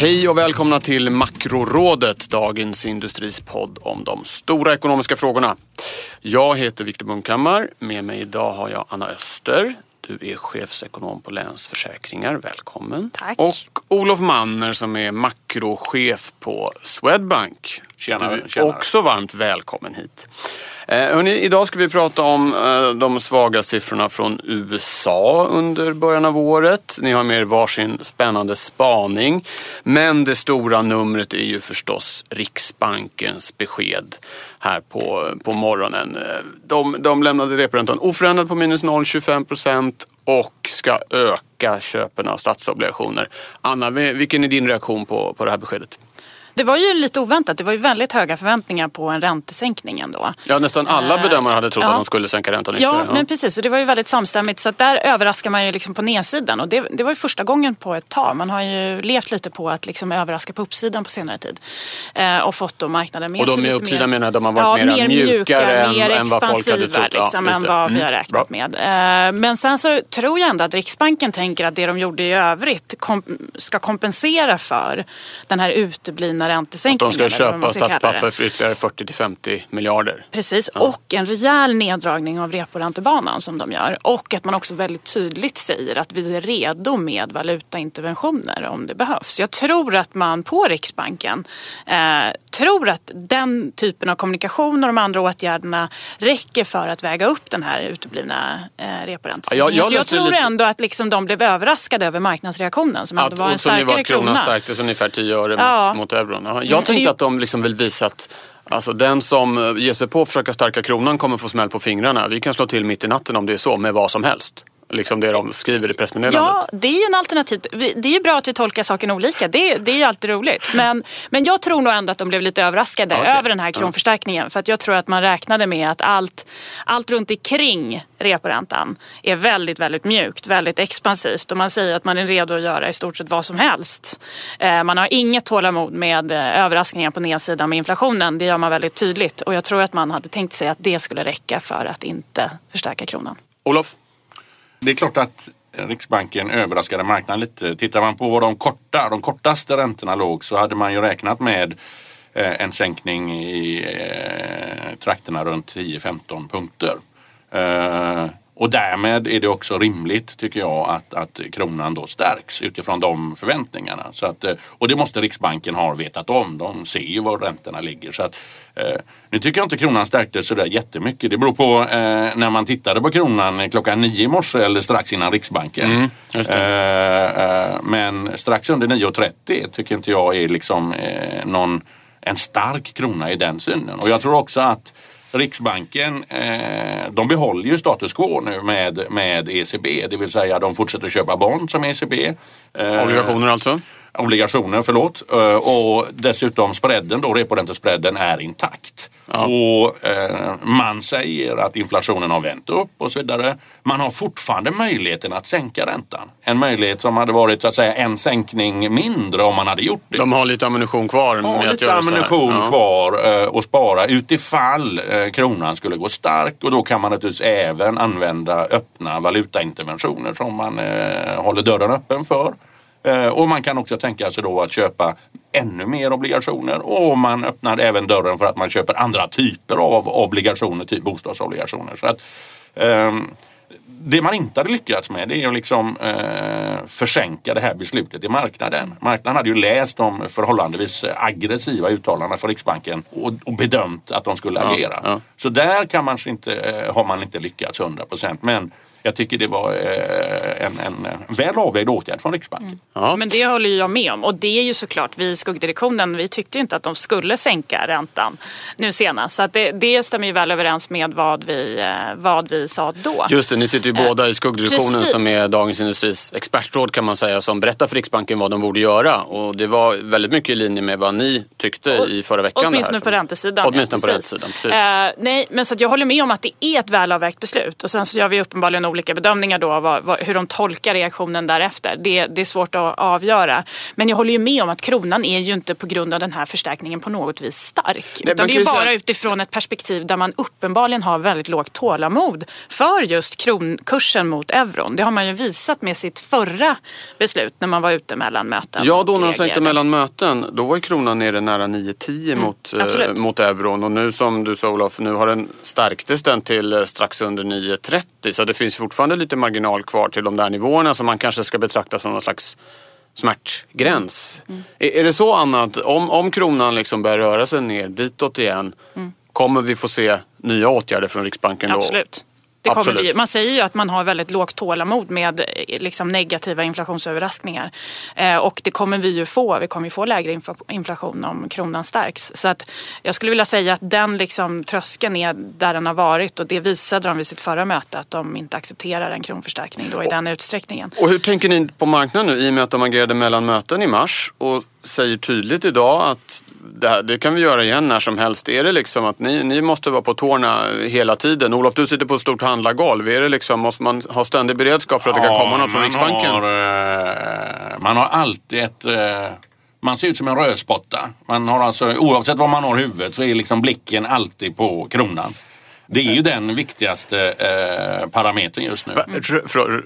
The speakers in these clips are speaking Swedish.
Hej och välkomna till Makrorådet, dagens industrispodd om de stora ekonomiska frågorna. Jag heter Viktor Munkhammar. Med mig idag har jag Anna Öster. Du är chefsekonom på Länsförsäkringar. Välkommen. Tack. Och Olof Manner som är makrochef på Swedbank. Tjenare, Du är också varmt välkommen hit. Eh, Hörrni, idag ska vi prata om eh, de svaga siffrorna från USA under början av året. Ni har med er varsin spännande spaning. Men det stora numret är ju förstås Riksbankens besked här på, på morgonen. Eh, de, de lämnade reporäntan oförändrad på minus 0,25 procent och ska öka köpen av statsobligationer. Anna, vilken är din reaktion på, på det här beskedet? Det var ju lite oväntat. Det var ju väldigt höga förväntningar på en räntesänkning ändå. Ja, nästan alla Eh, bedömare hade trott ja. att de skulle sänka räntan Ja, ytterligare. men precis. Och det var ju väldigt samstämmigt. Så att där överraskar man ju liksom på nedsidan. Och det, det var ju första gången på ett tag. Man har ju levt lite på att liksom överraska på uppsidan på senare tid. Eh, och fått då marknaden med Och de med uppsidan mer- menar de har varit ja, mer mjukare än- mer än vad folk hade trott. Ja, liksom, just än vad vi Mm, har räknat bra. med. Eh, men sen så tror jag ändå att Riksbanken tänker att det de gjorde i övrigt kom, ska kompensera för den här uteblivna räntesänkningen. De ska köpa statspapper för ytterligare 40-50 miljarder. Precis, och en rejäl neddragning av reporäntebanan som de gör. Och att man också väldigt tydligt säger att vi är redo med valutainterventioner om det behövs. Jag tror att man på Riksbanken eh, tror att den typen av kommunikation och de andra åtgärderna räcker för att väga upp den här uteblivna eh, reporäntesänkningen. Ja, jag jag läste tror lite- ändå att liksom de blev överraskade över marknadsreaktionen som ändå Att, var en nu var starkare att kronan krona. stärktes ungefär 10 öre Ja. mot, mot euron. Jaha. Jag tänkte det- att de liksom vill visa att Alltså den som eh, ger sig på att försöka stärka kronan kommer få smäll på fingrarna. Vi kan slå till mitt i natten om det är så, med vad som helst. Liksom det de skriver i pressmeddelandet. Ja, det är ju en alternativ. Det är ju bra att vi tolkar saken olika. Det, det är ju alltid roligt. Men, men jag tror nog ändå att de blev lite överraskade Okej. över den här kronförstärkningen. För att jag tror att man räknade med att allt, allt runt omkring reporäntan är väldigt, väldigt mjukt, väldigt expansivt. Och man säger att man är redo att göra i stort sett vad som helst. Eh, Man har inget tålamod med eh, överraskningar på nedsidan med inflationen. Det gör man väldigt tydligt. Och jag tror att man hade tänkt sig att det skulle räcka för att inte förstärka kronan. Olof? Det är klart att Riksbanken överraskade marknaden lite. Tittar man på var de, korta, de kortaste räntorna låg så hade man ju räknat med eh, en sänkning i eh, trakterna runt 10-15 punkter. Eh, och därmed är det också rimligt tycker jag att, att kronan då stärks utifrån de förväntningarna. Så att, eh, och det måste Riksbanken ha vetat om. De ser ju var räntorna ligger. Så att, eh, nu tycker jag inte kronan stärktes sådär jättemycket. Det beror på eh, när man tittade på kronan klockan nio i morse eller strax innan Riksbanken. just Eh, eh, men strax under 9.30 tycker inte jag är liksom eh, någon, en stark krona i den synen. Och jag tror också att Riksbanken eh, de behåller ju status quo nu med, med ECB. Det vill säga de fortsätter köpa bond som ECB. Eh, Obligationer alltså? Obligationer, förlåt. Eh, Och dessutom spreaden då, reporäntespreaden är intakt. Och eh, man säger att inflationen har vänt upp och så vidare. Man har fortfarande möjligheten att sänka räntan. En möjlighet som hade varit så att säga en sänkning mindre om man hade gjort det. De har lite ammunition kvar har med att lite ammunition Ja. kvar eh, att spara utifall eh, kronan skulle gå stark och då kan man naturligtvis även använda öppna valutainterventioner som man eh, håller dörren öppen för. Eh, och man kan också tänka sig då att köpa ännu mer obligationer och man öppnar även dörren för att man köper andra typer av obligationer, typ bostadsobligationer. Så att, ehm, det man inte hade lyckats med det är att liksom, eh, försänka det här beslutet i marknaden. Marknaden hade ju läst de förhållandevis aggressiva uttalandena från Riksbanken och, och bedömt att de skulle agera. ja. Så där kan man inte, eh, har man inte lyckats 100 procent. Men jag tycker det var eh, en, en väl avvägd åtgärd från Riksbanken. Ja. Men det håller ju jag med om. Och det är ju såklart, vi i skuggdirektionen, vi tyckte inte att de skulle sänka räntan nu senast. Så att det, det stämmer ju väl överens med vad vi, eh, vad vi sa då. Just det, ni sitter ju båda i skuggdirektionen precis. som är Dagens Industris expertråd kan man säga som berättar för Riksbanken vad de borde göra. Och det var väldigt mycket i linje med vad ni tyckte i förra veckan. Åtminstone här. på räntesidan. Åtminstone ja, på räntesidan, precis. Eh, nej, men så att jag håller med om att det är ett välavvägt beslut. Och sen så gör vi uppenbarligen olika bedömningar då av vad, vad, hur de tolkar reaktionen därefter. Det, det är svårt att avgöra. Men jag håller ju med om att kronan är ju inte på grund av den här förstärkningen på något vis stark. man utan det är ju bara säga- utifrån ett perspektiv där man uppenbarligen har väldigt lågt tålamod för just kronkursen mot euron. Det har man ju visat med sitt förra beslut när man var ute mellan möten. Ja, då när de sänkte mellan möten, då var ju kronan nere nära 9-10 mot, eh, absolut. mot euron. Och nu som du sa Olof, nu har den stärktes den till eh, strax under 9,30. Så det finns fortfarande lite marginal kvar till de där nivåerna som man kanske ska betrakta som någon slags smärtgräns. Mm. Är, är det så Anna, att om, om kronan liksom börjar röra sig ner ditåt igen, kommer vi få se nya åtgärder från Riksbanken då? Absolut. Det kommer Absolut. vi, man säger ju att man har väldigt lågt tålamod med eh, liksom, negativa inflationsöverraskningar. Eh, och det kommer vi ju få. Vi kommer ju få lägre infla- inflation om kronan stärks. Så att jag skulle vilja säga att den liksom, tröskeln är där den har varit och det visade de vid sitt förra möte att de inte accepterar en kronförstärkning då i den utsträckningen. Och hur tänker ni på marknaden nu i och med att de agerade mellan möten i mars och säger tydligt idag att det, här, det kan vi göra igen när som helst. Är det liksom att ni, ni måste vara på tårna hela tiden? Olof, du sitter på ett stort handlargolv. Är det liksom, måste man ha ständig beredskap för att det kan komma något från Riksbanken? Har, eh, man har alltid ett... eh, Man ser ut som en rödspotta. Man har alltså, oavsett var man har huvudet så är liksom blicken alltid på kronan. Det är ju den viktigaste eh, parametern just nu.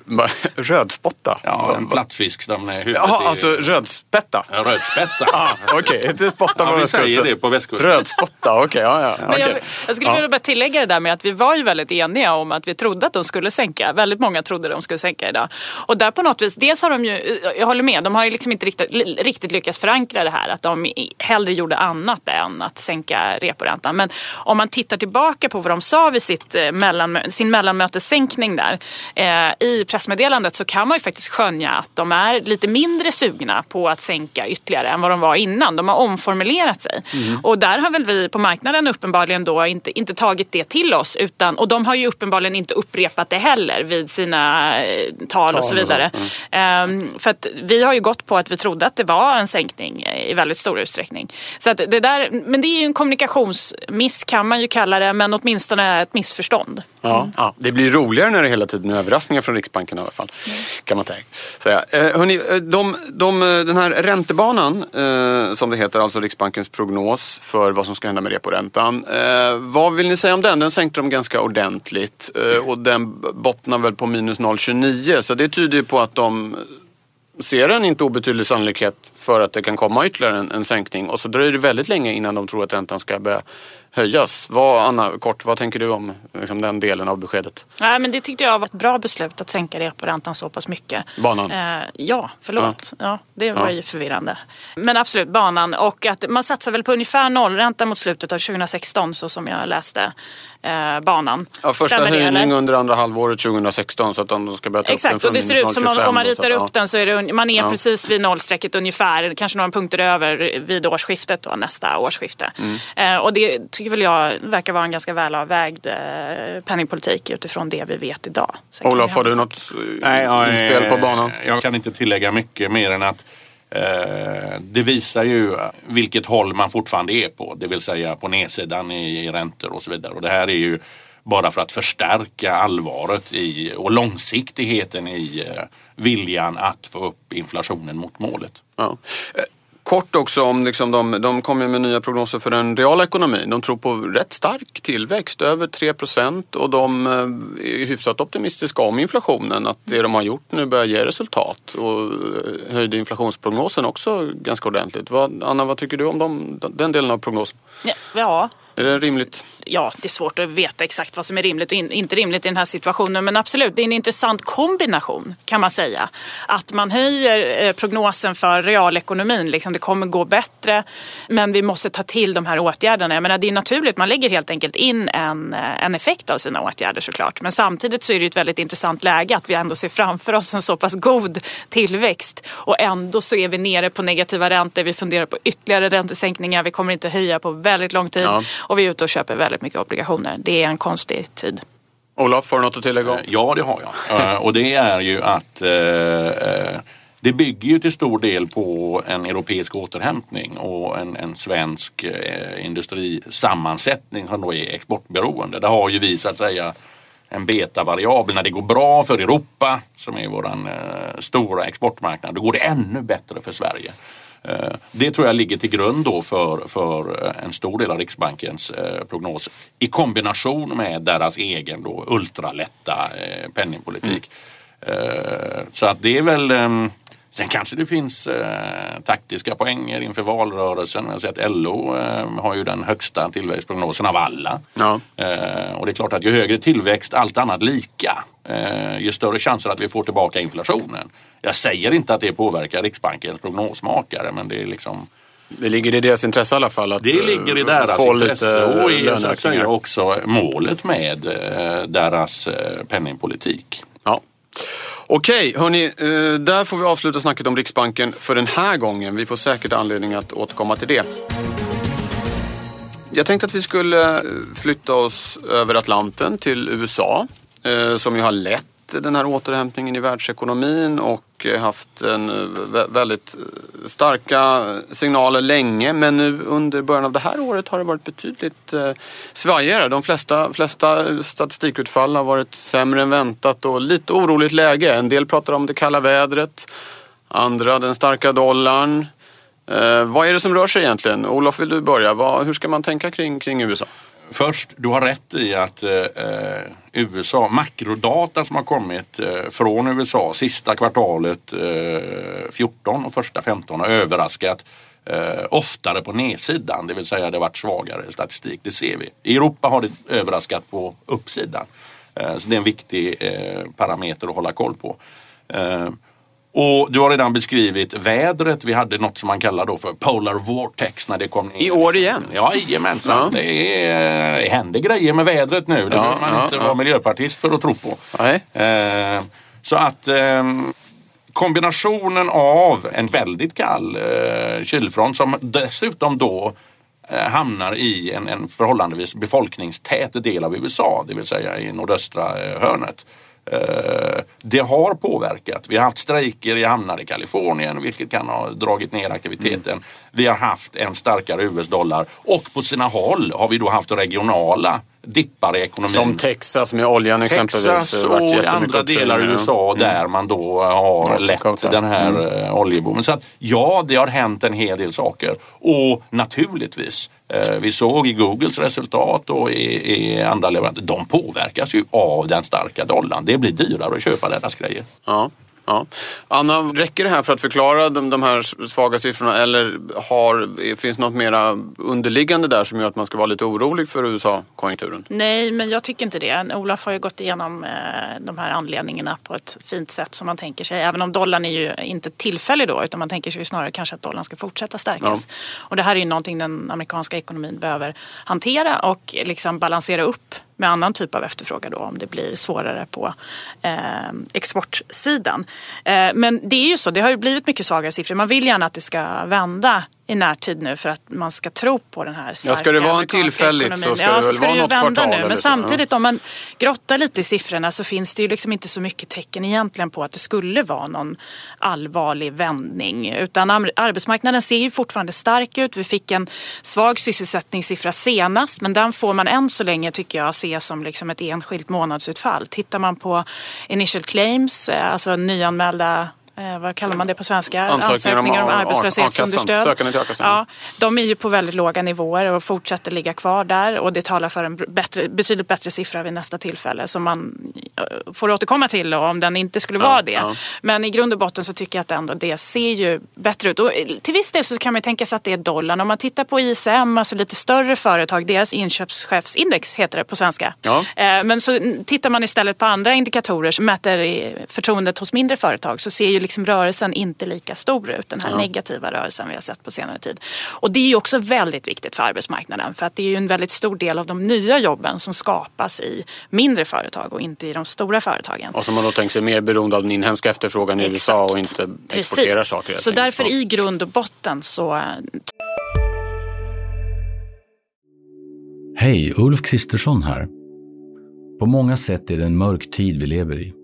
Va, rödspotta? Ja, en plattfisk där med huvudet Jaha, är- alltså rödspätta? Ja, Rödspätta. Ah, Okej, inte spotta Ja, på vi västkusten. säger det på västkusten. Rödspotta, okej. ja, ja, Men okej. jag, jag skulle Ja. vilja bara tillägga det där med att vi var ju väldigt eniga om att vi trodde att de skulle sänka. Väldigt många trodde de skulle sänka idag. Och där på något vis, dels har de ju, jag håller med, de har ju liksom inte riktigt, riktigt lyckats förankra det här. Att de hellre gjorde annat än att sänka reporäntan. Men om man tittar tillbaka på vad de sa vid sitt eh, mellan, sin mellanmötessänkning där. Eh, I pressmeddelandet så kan man ju faktiskt skönja att de är lite mindre sugna på att sänka ytterligare än vad de var innan. De har omformulerat sig. Och där har väl vi på marknaden uppenbarligen då inte, inte tagit det till oss. Utan, och de har ju uppenbarligen inte upprepat det heller vid sina eh, tal och så och vidare. sånt, Ehm, för att vi har ju gått på att vi trodde att det var en sänkning eh, i väldigt stor utsträckning. Så att det där, men det är ju en kommunikationsmiss kan man ju kalla det, men åtminstone ett missförstånd. Ja, ja, det blir roligare när det hela tiden är överraskningar från Riksbanken i alla fall. Kan man säga. Eh, hörni, eh, de, de, eh, den här räntebanan, eh, som det heter, alltså Riksbankens prognos för vad som ska hända med reporäntan. Eh, vad vill ni säga om den? Den sänkte de ganska ordentligt eh, och den bottnar väl på minus 0,29 så det tyder ju på att de ser en inte obetydlig sannolikhet för att det kan komma ytterligare en, en sänkning och så dröjer det väldigt länge innan de tror att räntan ska börja höjas. Vad, Anna, kort, vad tänker du om liksom, den delen av beskedet? Nej, men det tyckte jag var ett bra beslut att sänka reporäntan så pass mycket. Banan? Eh, ja, förlåt. Ja. det var Ja. ju förvirrande. Men absolut, banan. Och att man satsar väl på ungefär nollränta mot slutet av 2016 så som jag läste eh, banan. Ja, första Stämmer det, höjning eller? under andra halvåret 2016 så att de ska börja ta upp den och det ser ut som om, 0,25 om man ritar så upp den så är det, man är Ja. precis vid nollstrecket ungefär, kanske några punkter över vid årsskiftet då, nästa årsskifte. Mm. Eh, och det tycker väl jag verkar vara en ganska välavvägd eh, penningpolitik utifrån det vi vet idag. Sen Ja. Olof, har du något eh, Nej, ja, inspel på banan? Jag kan inte tillägga mycket mer än att eh, Eh, det visar ju vilket håll man fortfarande är på. Det vill säga på nedsidan i, räntor och så vidare. Och det här är ju bara för att förstärka allvaret i, och långsiktigheten i eh, viljan att få upp inflationen mot målet. Ja. Kort också om, liksom de, de kommer med nya prognoser för den reala ekonomin. De tror på rätt stark tillväxt, över 3 procent och de eh, är hyfsat optimistiska om inflationen. Att det de har gjort nu börjar ge resultat och eh, höjde inflationsprognosen också ganska ordentligt. Vad, Anna, vad tycker du om de, den delen av prognosen? Ja, ja, är det rimligt? ja, det är svårt att veta exakt vad som är rimligt och in, inte rimligt i den här situationen. Men absolut, det är en intressant kombination kan man säga. Att man höjer eh, prognosen för realekonomin, liksom, det kommer gå bättre. Men vi måste ta till de här åtgärderna. Jag menar, det är naturligt, man lägger helt enkelt in en, eh, en effekt av sina åtgärder såklart. Men samtidigt så är det ett väldigt intressant läge att vi ändå ser framför oss en så pass god tillväxt. Och ändå så är vi nere på negativa räntor. Vi funderar på ytterligare räntesänkningar. Vi kommer inte höja på väldigt lång tid. Ja. Och vi är ute och köper väldigt mycket obligationer. Det är en konstig tid. Olof, har du något att tillägga? Eh, ja, det har jag. Eh, och det är ju att eh, det bygger ju till stor del på en europeisk återhämtning och en, en svensk industrisammansättning som då är exportberoende. Det har ju vi så att säga en betavariabel. När det går bra för Europa som är vår stora exportmarknad, då går det ännu bättre för Sverige. Eh, det tror jag ligger till grund då för, för eh, en stor del av Riksbankens eh, prognos i kombination med deras egen då ultralätta penningpolitik. Mm. Så att det är väl ehm, Sen kanske det finns eh, taktiska poänger inför valrörelsen. Jag ser att LO eh, har ju den högsta tillväxtprognosen av alla. Ja. Eh, och det är klart att ju högre tillväxt, allt annat lika, eh, ju större chanser att vi får tillbaka inflationen. Jag säger inte att det påverkar Riksbankens prognosmakare men det är liksom det ligger i deras intresse i alla fall. Att det ligger i eh, deras intresse och är så att säga också målet med eh, deras penningpolitik. Ja. Okej, hörni, där får vi avsluta snacket om Riksbanken för den här gången. Vi får säkert anledning att återkomma till det. Jag tänkte att vi skulle flytta oss över Atlanten till USA Eh, som ju har lett den här återhämtningen i världsekonomin och eh, haft en eh, väldigt starka signaler länge. Men nu under början av det här året har det varit betydligt svajigare. De flesta, flesta statistikutfall har varit sämre än väntat och lite oroligt läge. En del pratar om det kalla vädret, andra den starka dollarn. Eh, vad är det som rör sig egentligen? Olof, vill du börja? Vad, hur ska man tänka kring, kring USA? Först, du har rätt i att eh, eh, USA, makrodata som har kommit eh, från USA sista kvartalet eh, 14 och första 15 har överraskat eh, oftare på nedsidan, det vill säga det har varit svagare statistik, det ser vi. I Europa har det överraskat på uppsidan. Eh, så det är en viktig eh, parameter att hålla koll på. Eh, och du har redan beskrivit vädret. Vi hade något som man kallar då för Polar Vortex när det kom ner. I år igen? Ja, jajamensan. Ja. Det, är, det händer grejer med vädret nu. Det ja, behöver man ja, inte ja. vara miljöpartist för att tro på. Eh, så att eh, kombinationen av en väldigt kall eh, kylfront som dessutom då eh, hamnar i en, en förhållandevis befolkningstät del av USA, det vill säga i nordöstra eh, hörnet. Eh, det har påverkat. Vi har haft strejker i hamnar i Kalifornien vilket kan ha dragit ner aktiviteten. Mm. Vi har haft en starkare US-dollar och på sina håll har vi då haft regionala dippar i ekonomin. Som Texas med oljan exempelvis. Texas och andra delar av USA mm. där man då har mm. lett den här mm. Eh, oljeboomen. Så att ja, det har hänt en hel del saker. Och naturligtvis, eh, vi såg i Googles resultat och i, i andra leverantörer, de påverkas ju av den starka dollarn. Det blir dyrare att köpa deras grejer. Ja. Ja. Anna, räcker det här för att förklara de, de här svaga siffrorna eller har, finns något mera underliggande där som gör att man ska vara lite orolig för USA-konjunkturen? Nej, men jag tycker inte det. Olof har ju gått igenom eh, de här anledningarna på ett fint sätt som man tänker sig. Även om dollarn är ju inte tillfällig då utan man tänker sig snarare kanske att dollarn ska fortsätta stärkas. Ja. Och det här är ju någonting den amerikanska ekonomin behöver hantera och liksom balansera upp med annan typ av efterfrågan då om det blir svårare på eh, exportsidan. Eh, men det är ju så, det har ju blivit mycket svagare siffror. Man vill gärna att det ska vända i närtid nu för att man ska tro på den här starka ja, Ska det vara en tillfälligt ekonomin. så ska ja, det väl vara något kvartal? Nu. Men samtidigt om man grottar lite i siffrorna så finns det ju liksom inte så mycket tecken egentligen på att det skulle vara någon allvarlig vändning. Utan arbetsmarknaden ser ju fortfarande stark ut. Vi fick en svag sysselsättningssiffra senast men den får man än så länge tycker jag se som liksom ett enskilt månadsutfall. Tittar man på initial claims, eh, alltså nyanmälda eh, vad kallar man det på svenska? Ansökningar om- om a- arbetslöshetsunderstöd. Ja, de är ju på väldigt låga nivåer och fortsätter ligga kvar där och det talar för en bättre, betydligt bättre siffra vid nästa tillfälle som man eh, får återkomma till då, om den inte skulle vara det. ja. Men i grund och botten så tycker jag att ändå det ser ju bättre ut. Och till viss del så kan man ju tänka sig att det är dollarn. Om man tittar på ISM, alltså lite större företag, deras inköpschefsindex heter det på svenska. Ja. Eh, Men så tittar man istället på andra indikatorer som mäter i förtroendet hos mindre företag så ser ju liksom rörelsen inte lika stor ut. Den här negativa rörelsen vi har sett på senare tid. Och det är ju också väldigt viktigt för arbetsmarknaden för att det är ju en väldigt stor del av de nya jobben som skapas i mindre företag och inte i de stora företagen. Och som man då tänker sig mer beroende av den inhemska efterfrågan i USA och inte exporterar saker. helt Så därför Ja. i grund och botten så Hej, Ulf Kristersson här. På många sätt är det en mörk tid vi lever i.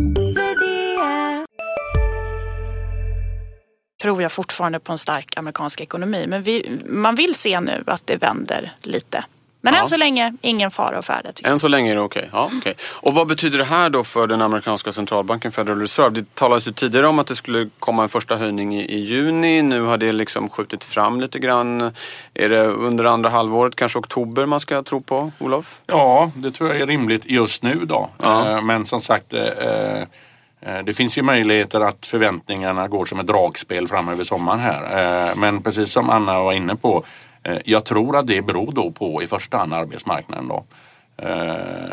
Tror jag fortfarande på en stark amerikansk ekonomi. Men vi, man vill se nu att det vänder lite. Men Ja. än så länge ingen fara och färde. Än så länge är det okej. Ja, okej. Och vad betyder det här då för den amerikanska centralbanken Federal Reserve? Det talades ju tidigare om att det skulle komma en första höjning i, i juni. Nu har det liksom skjutit fram lite grann. Är det under andra halvåret, kanske oktober man ska tro på, Olof? Ja, det tror jag är rimligt just nu då. Ja. Eh, Men som sagt, eh, eh, Eh, det finns ju möjligheter att förväntningarna går som ett dragspel fram över sommaren här. Eh, men precis som Anna var inne på, eh, jag tror att det beror då på i första hand arbetsmarknaden. Då.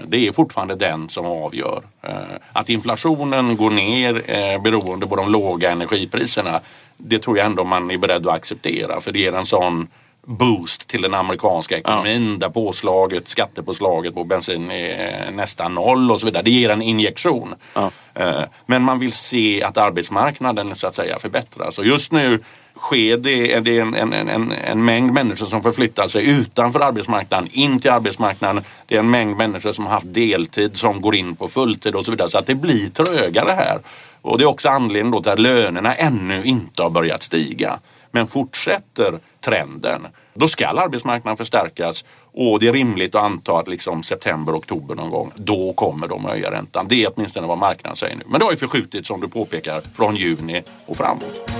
Det är fortfarande den som avgör. Att inflationen går ner beroende på de låga energipriserna, det tror jag ändå man är beredd att acceptera för det ger en sån boost till den amerikanska ekonomin där påslaget, skattepåslaget på bensin är nästan noll och så vidare. Det ger en injektion. Ja. Eh, Men man vill se att arbetsmarknaden så att säga förbättras. Och just nu sker det, det är en, en, en, en mängd människor som förflyttar sig utanför arbetsmarknaden, in till arbetsmarknaden. Det är en mängd människor som har haft deltid som går in på fulltid och så vidare. Så att det blir trögare här. Och det är också anledningen då till att lönerna ännu inte har börjat stiga. Men fortsätter trenden, då ska arbetsmarknaden förstärkas och det är rimligt att anta att liksom september, oktober någon gång, då kommer de att höja räntan. Det är åtminstone vad marknaden säger nu. Men det har ju förskjutits, som du påpekar från juni och framåt.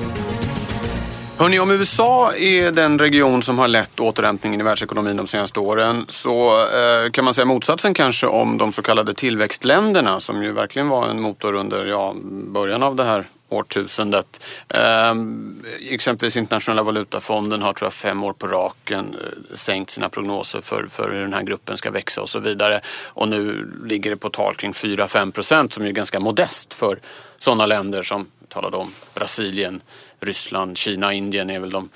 Hörrni, om USA är den region som har lett återhämtningen i världsekonomin de senaste åren så eh, kan man säga motsatsen kanske om de så kallade tillväxtländerna som ju verkligen var en motor under ja, början av det här årtusendet. Eh, exempelvis Internationella valutafonden har tror jag fem år på raken eh, sänkt sina prognoser för, för hur den här gruppen ska växa och så vidare. Och nu ligger det på tal kring 4-5 procent som ju är ganska modest för sådana länder som talade om Brasilien, Ryssland, Kina, Indien är väl de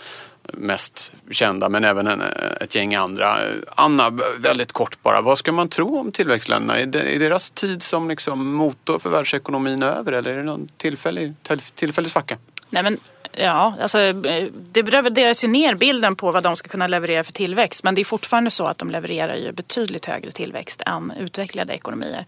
mest kända men även en, ett gäng andra. Anna, väldigt kort bara. Vad ska man tro om tillväxtländerna? Är, det, är deras tid som liksom motor för världsekonomin över eller är det någon tillfällig, tillfällig svacka? Nej, men, ja, alltså, det revideras ju ner bilden på vad de ska kunna leverera för tillväxt. Men det är fortfarande så att de levererar ju betydligt högre tillväxt än utvecklade ekonomier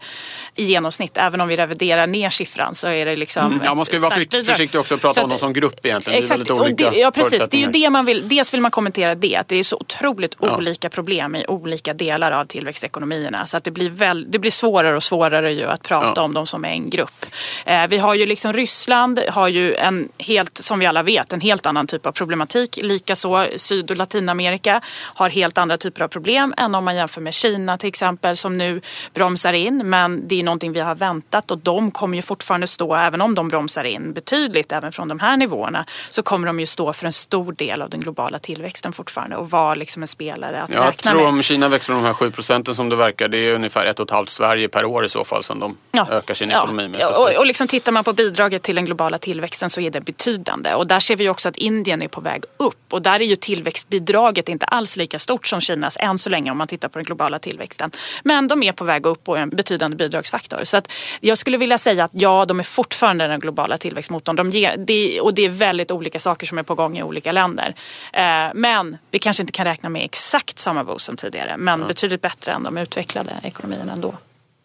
i genomsnitt. Även om vi reviderar ner siffran så är det liksom Mm, Ja, man ska ju vara försiktig, också och prata Så om att- dem som grupp egentligen. Exakt, det är väldigt olika det, ja precis. Det är ju det man vill, dels vill man kommentera det, att det är så otroligt Ja. olika problem i olika delar av tillväxtekonomierna. Så att det blir, väl, det blir svårare och svårare ju att prata Ja. om dem som en grupp. Eh, vi har ju liksom Ryssland har ju en helt, som vi alla vet, en helt annan typ av problematik. Likaså Syd och Latinamerika har helt andra typer av problem än om man jämför med Kina till exempel som nu bromsar in. Men det är någonting vi har väntat och de kommer ju fortfarande stå, även om de bromsar in betydligt även från de här nivåerna, så kommer de ju stå för en stor del av den globala tillväxten fortfarande och vara liksom en spelare att Jag räkna tror med. om Kina växer de här 7 procenten som det verkar, det är ungefär ett och ett halvt Sverige per år i så fall som de ökar sin ekonomi med. Och, och liksom tittar man på bidraget till den globala tillväxten så är det betydande. Och där ser vi också att Indien är på väg upp. Och där är ju tillväxtbidraget inte alls lika stort som Kinas än så länge om man tittar på den globala tillväxten. Men de är på väg upp och är en betydande bidragsfaktor. Så att jag skulle vilja säga att ja, de är fortfarande den globala tillväxtmotorn. De ger, det, och det är väldigt olika saker som är på gång i olika länder. Eh, men vi kanske inte kan räkna med exakt samma boost som tidigare. Men betydligt bättre än de utvecklade ekonomierna ändå.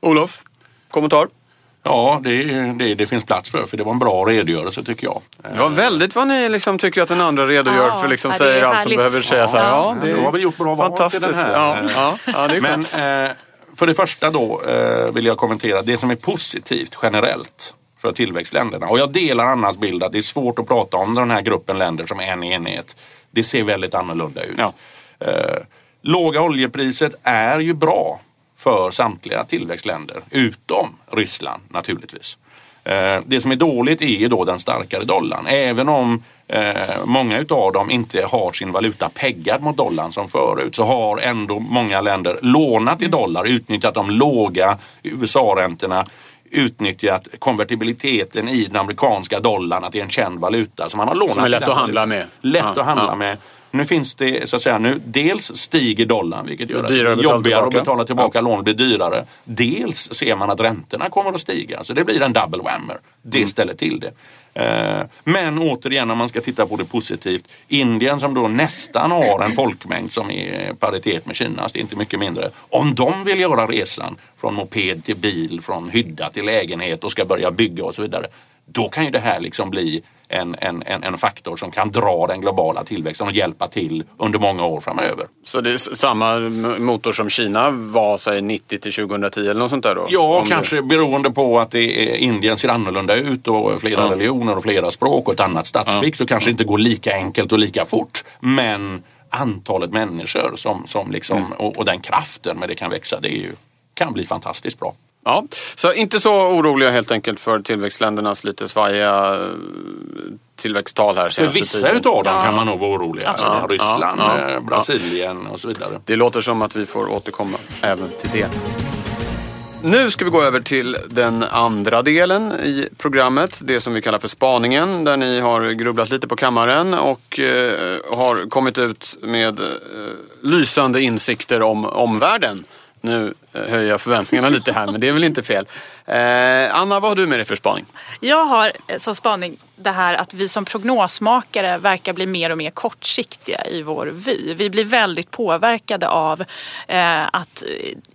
Olof, kommentar? Ja, det, det, det, finns plats för, för det var en bra redogörelse tycker jag. Det var väldigt vad ni liksom tycker att den andra redogör ja, för, liksom säger allt som behöver sägas. Ja, ja, det har väl gjort bra val fantastiskt. till den här. Ja, ja, ja, det är Men eh, för det första då eh, vill jag kommentera det som är positivt generellt för tillväxtländerna. Och jag delar Annas bild att det är svårt att prata om den här gruppen länder som en enhet. Det ser väldigt annorlunda ut. Ja. Eh, låga oljepriset är ju bra för samtliga tillväxtländer utom Ryssland naturligtvis. Eh, det som är dåligt är ju då den starkare dollarn. Även om eh, många utav dem inte har sin valuta peggad mot dollarn som förut så har ändå många länder lånat i dollar, utnyttjat de låga USA-räntorna utnyttjat konvertibiliteten i den amerikanska dollarn, att det är en känd valuta. Så man har lånat som är lätt att handla med. Lätt ja, att handla ja. med. Nu finns det, så att säga, nu dels stiger dollarn vilket gör det, det jobbigare att betala tillbaka ja. lån blir dyrare. Dels ser man att räntorna kommer att stiga. Så det blir en double whammer. Det mm. ställer till det. Eh, men återigen om man ska titta på det positivt. Indien som då nästan har en folkmängd som är paritet med Kinas, det är inte mycket mindre. Om de vill göra resan från moped till bil, från hydda till lägenhet och ska börja bygga och så vidare. Då kan ju det här liksom bli en, en, en, faktor som kan dra den globala tillväxten och hjälpa till under många år framöver. Så det är samma motor som Kina var sig 90 till 2010 eller något sånt där då? Ja, Om kanske det... beroende på att det är, Indien ser annorlunda ut och flera ja. religioner och flera språk och ett annat statsskick ja. så kanske det inte går lika enkelt och lika fort. Men antalet människor som, som liksom, mm. och, och, den kraften med det kan växa, det ju, kan bli fantastiskt bra. Ja, så inte så oroliga helt enkelt för tillväxtländernas lite svajiga eh, tillväxttal här För vissa tiden. utav dem ja. kan man nog vara orolig Ja. Ryssland, ja, ja, Brasilien och så vidare. Det låter som att vi får återkomma även till det. Nu ska vi gå över till den andra delen i programmet, det som vi kallar för spaningen, där ni har grubblat lite på kammaren och eh, har kommit ut med eh, lysande insikter om omvärlden. Nu eh, höjer jag förväntningarna lite här, men det är väl inte fel. Eh, Anna, vad har du med dig för spaning? Jag har eh, som spaning det här att vi som prognosmakare verkar bli mer och mer kortsiktiga i vår vy. Vi blir väldigt påverkade av eh, att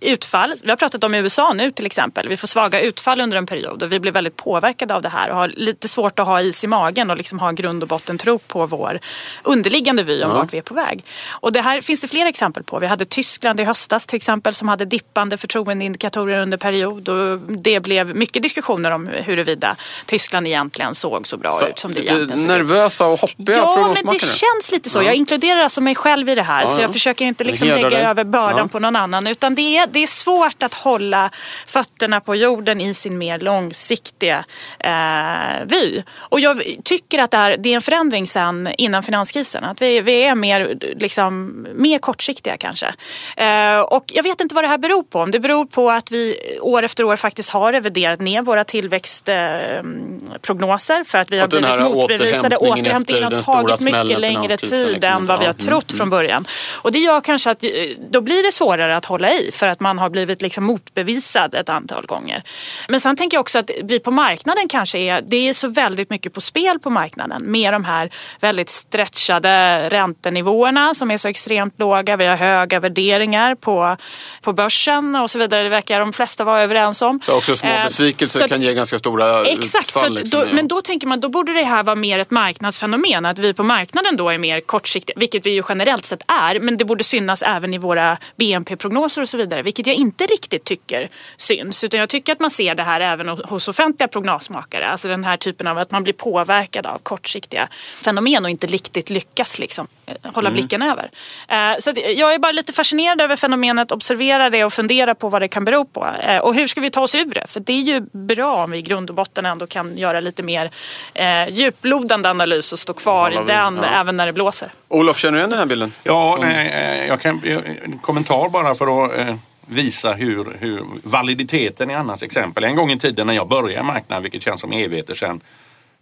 utfall, vi har pratat om USA nu till exempel, vi får svaga utfall under en period och vi blir väldigt påverkade av det här och har lite svårt att ha is i magen och liksom ha grund och botten tro på vår underliggande vy om ja. vart vi är på väg. Och det här finns det flera exempel på. Vi hade Tyskland i höstas till exempel som hade dippande förtroendeindikatorer under period och det blev mycket diskussioner om huruvida Tyskland egentligen såg så bra så, ut som det egentligen såg Nervösa och hoppiga Ja, men det känns lite så. Ja. Jag inkluderar alltså mig själv i det här så jag försöker inte liksom lägga dig. över bördan på någon annan. Utan det är, det är svårt att hålla fötterna på jorden i sin mer långsiktiga eh, vy. Och jag tycker att det är, det är en förändring sen innan finanskrisen. Att vi, vi är mer, liksom, mer kortsiktiga kanske. Eh, och jag vet inte vad det här beror på. Om det beror på att vi år efter år faktiskt har reviderat ner våra tillväxtprognoser för att vi har blivit motbevisade. Återhämtningen har tagit mycket längre tid än vad vi har trott mm. från början. Och det gör kanske att eh, då blir det svårare att hålla i för att man har blivit liksom motbevisad ett antal gånger. Men sen tänker jag också att vi på marknaden kanske är, det är så väldigt mycket på spel på marknaden med de här väldigt stretchade räntenivåerna som är så extremt låga. Vi har höga värderingar på, på börsen och så vidare. Det verkar de flesta vara överens om. Så också små eh, besvikelser eh, kan ge ganska stora Exakt, utfall, liksom, då, ja. men då tänker man då borde det här vara mer ett marknadsfenomen. Att vi på marknaden då är mer kortsiktiga, vilket vi ju generellt sett är. Men det borde synas även i våra BNP-prognoser och så vidare. Vilket jag inte riktigt tycker syns. Utan jag tycker att man ser det här även hos offentliga prognosmakare. Alltså den här typen av att man blir påverkad av kortsiktiga fenomen och inte riktigt lyckas liksom, eh, hålla mm. blicken över. Eh, så jag är bara lite fascinerad över fenomenet, observerar det och funderar på vad det kan bero på. Och hur ska vi ta oss ur det? För det är ju bra om vi i grund och botten ändå kan göra lite mer eh, djuplodande analys och stå kvar i den ja. även när det blåser. Olof, känner du igen den här bilden? Ja, nej, eh, jag kan, en kommentar bara för att eh, visa hur, hur validiteten i Annas exempel. En gång i tiden när jag började marknaden, vilket känns som evigheter sedan,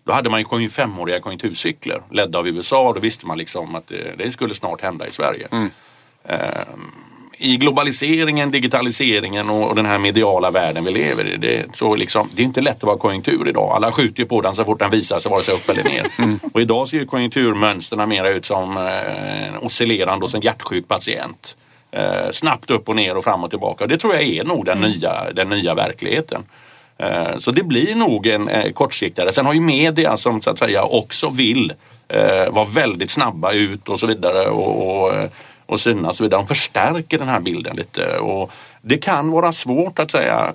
Då hade man ju femåriga konjunkturcykler ledda av USA och då visste man liksom att det, det skulle snart hända i Sverige. Mm. Um, i globaliseringen, digitaliseringen och den här mediala världen vi lever i. Det, så liksom, det är inte lätt att vara konjunktur idag. Alla skjuter ju på den så fort den visar sig vare sig upp eller ner. Mm. Och idag ser ju konjunkturmönstren mera ut som eh, oscillerande hos en hjärtsjuk patient. Eh, snabbt upp och ner och fram och tillbaka. Det tror jag är nog den, mm. nya, den nya verkligheten. Eh, så det blir nog en eh, kortsiktigare. Sen har ju media som så att säga också vill eh, vara väldigt snabba ut och så vidare. och, och eh, och synas och så vidare. De förstärker den här bilden lite och det kan vara svårt att säga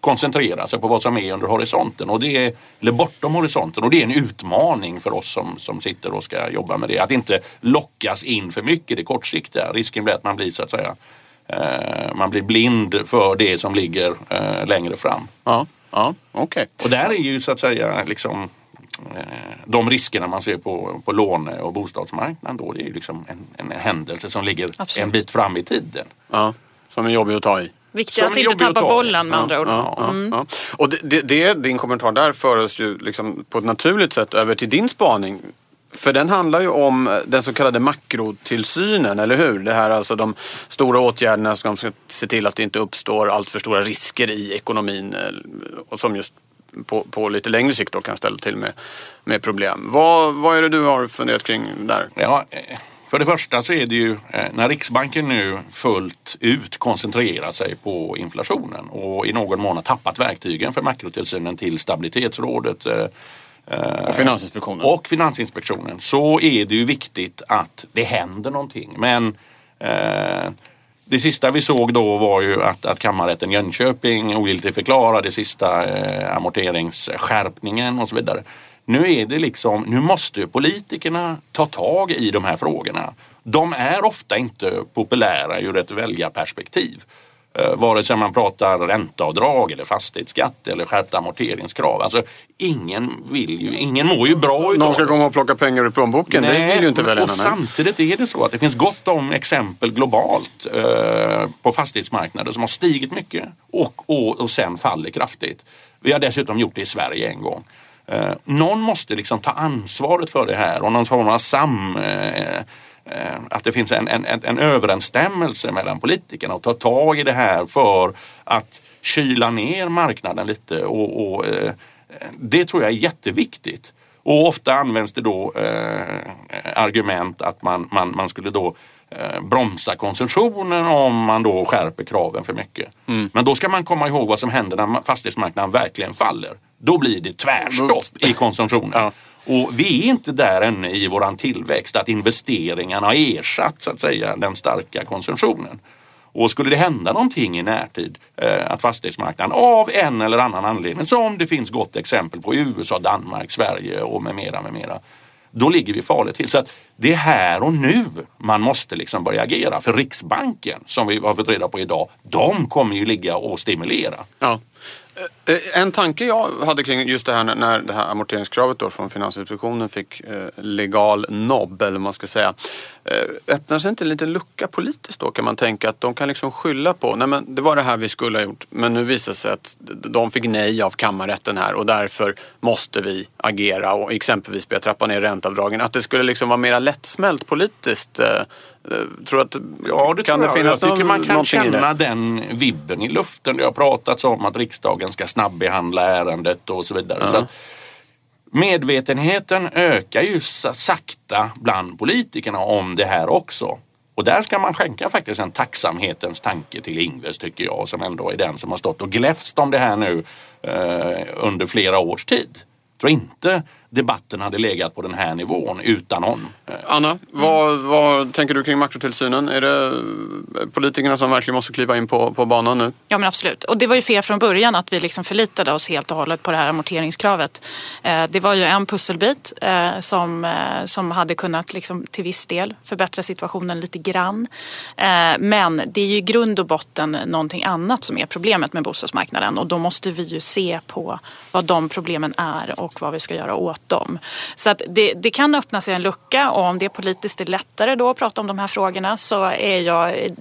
koncentrera sig på vad som är under horisonten och det är, eller bortom horisonten och det är en utmaning för oss som, som sitter och ska jobba med det. Att inte lockas in för mycket i det kortsiktiga. Risken blir att man blir så att säga eh, man blir blind för det som ligger eh, längre fram. Ja, ja Okay. Och där är ju så att säga liksom de riskerna man ser på, på låne och bostadsmarknaden då det är ju liksom en, en händelse som ligger Absolut. en bit fram i tiden. Ja, som är jobbig att ta i. Viktigt att inte tappa bollen med andra ord. Ja, ja, mm. ja. Och det, det, din kommentar där för oss ju liksom på ett naturligt sätt över till din spaning. För den handlar ju om den så kallade makrotillsynen, eller hur? Det här alltså de stora åtgärderna som ska se till att det inte uppstår allt för stora risker i ekonomin eh, och som just på, på lite längre sikt då kan ställa till med, med problem. Vad, vad är det du har funderat kring där? Ja, eh, för det första så är det ju eh, när Riksbanken nu fullt ut koncentrerar sig på inflationen och i någon mån har tappat verktygen för makrotillsynen till stabilitetsrådet eh, och Finansinspektionen. Och Finansinspektionen. Så är det ju viktigt att det händer någonting. Men eh, det sista vi såg då var ju att, att kammarrätten Jönköping ogiltigförklarade sista eh, amorteringsskärpningen och så vidare. Nu är det liksom, nu måste politikerna ta tag i de här frågorna. De är ofta inte populära ur ett väljarperspektiv. Eh, vare sig man pratar ränteavdrag eller fastighetsskatt eller skärpta amorteringskrav. Alltså, ingen, vill ju, ingen mår ju bra utav Någon ska komma och plocka pengar ur plånboken. Nej, det vill ju inte väljarna. Och samtidigt är det så att det finns gott om exempel globalt eh, på fastighetsmarknader som har stigit mycket och, och, och sen faller kraftigt. Vi har dessutom gjort det i Sverige en gång. Eh, någon måste liksom ta ansvaret för det här och någon form av sam... Eh, Eh, att det finns en, en, en överensstämmelse mellan politikerna och ta tag i det här för att kyla ner marknaden lite. Och, och eh, det tror jag är jätteviktigt. Och ofta används det då eh, argument att man, man, man skulle då eh, bromsa konsumtionen om man då skärper kraven för mycket. Mm. Men då ska man komma ihåg vad som händer när fastighetsmarknaden verkligen faller. Då blir det tvärstopp i konsumtionen. Ja. Och vi är inte där ännu i våran tillväxt att investeringarna har ersatt så att säga den starka konsumtionen. Och skulle det hända någonting i närtid, eh, att fastighetsmarknaden av en eller annan anledning, som det finns gott exempel på i USA, Danmark, Sverige och med mera, med mera. Då ligger vi farligt till. Så att det är här och nu man måste liksom börja agera. För Riksbanken, som vi har fått reda på idag, de kommer ju ligga och stimulera. Ja. Eh, eh, en tanke jag hade kring just det här när det här amorteringskravet då från Finansinspektionen fick eh, legal nobb, eller vad man ska säga. Öppnar sig inte en liten lucka politiskt då? Kan man tänka att de kan liksom skylla på, nej men det var det här vi skulle ha gjort, men nu visar det sig att de fick nej av kammarrätten här och därför måste vi agera och exempelvis börja trappa ner ränteavdragen. Att det skulle liksom vara mer lättsmält politiskt Eh, tror att, ja, det kan det finnas jag. jag tycker man kan känna den vibben i luften. Det har pratats om att riksdagen ska snabbehandla ärendet och så vidare. -huh. så medvetenheten ökar ju sakta bland politikerna om det här också. Och där ska man skänka faktiskt en tacksamhetens tanke till Ingves tycker jag som ändå är den som har stått och gläfst om det här nu eh, under flera års tid. Jag tror inte debatten hade legat på den här nivån utan honom. Anna, vad, vad tänker du kring makrotillsynen? Är det politikerna som verkligen måste kliva in på, på banan nu? Ja men absolut. Och det var ju fel från början att vi liksom förlitade oss helt och hållet på det här amorteringskravet. Eh, det var ju en pusselbit eh, som, eh, som hade kunnat liksom till viss del förbättra situationen lite grann. Men det är ju i grund och botten någonting annat som är problemet med bostadsmarknaden och då måste vi ju se på vad de problemen är och vad vi ska göra åt bråttom. Så att det, det kan öppna sig en lucka och om det politiskt är lättare då att prata om de här frågorna så är jag eh,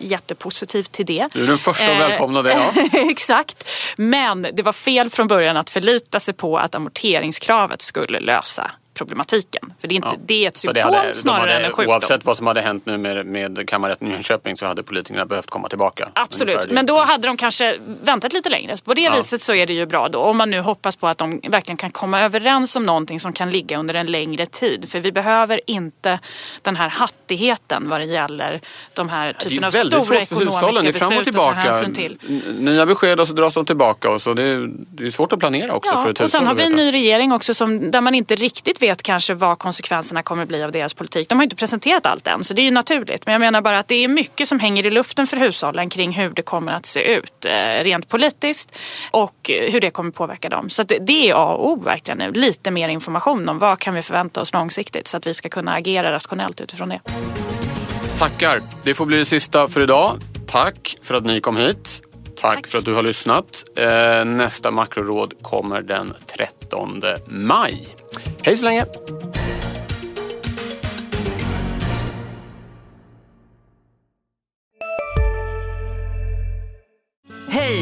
jättepositiv till det. Du är den första att välkomna det. Ja. Exakt. Men det var fel från början att förlita sig på att amorteringskravet skulle lösa problematiken. För det är, inte, ja. det är ett symptom det hade, snarare hade, än en sjukdom. Oavsett vad som hade hänt nu med, med kammarrätten i Jönköping så hade politikerna behövt komma tillbaka. Absolut, men då hade de kanske väntat lite längre. På det ja. viset så är det ju bra då. Om man nu hoppas på att de verkligen kan komma överens om någonting som kan ligga under en längre tid. För vi behöver inte den här hattigheten vad det gäller de här typen av stora ekonomiska beslut att ta hänsyn till. Nya besked och så dras de tillbaka. Och så det, är, det är svårt att planera också ja, för ett och sen har vi en ny regering också som, där man inte riktigt vet kanske vad konsekvenserna kommer bli av deras politik. De har inte presenterat allt än så det är ju naturligt. Men jag menar bara att det är mycket som hänger i luften för hushållen kring hur det kommer att se ut eh, rent politiskt och hur det kommer påverka dem. Så det är A och O verkligen nu. Lite mer information om vad kan vi förvänta oss långsiktigt så att vi ska kunna agera rationellt utifrån det. Tackar. Det får bli det sista för idag. Tack för att ni kom hit. Tack, Tack, för att du har lyssnat. Eh, nästa makroråd kommer den 13 maj. Hej så länge!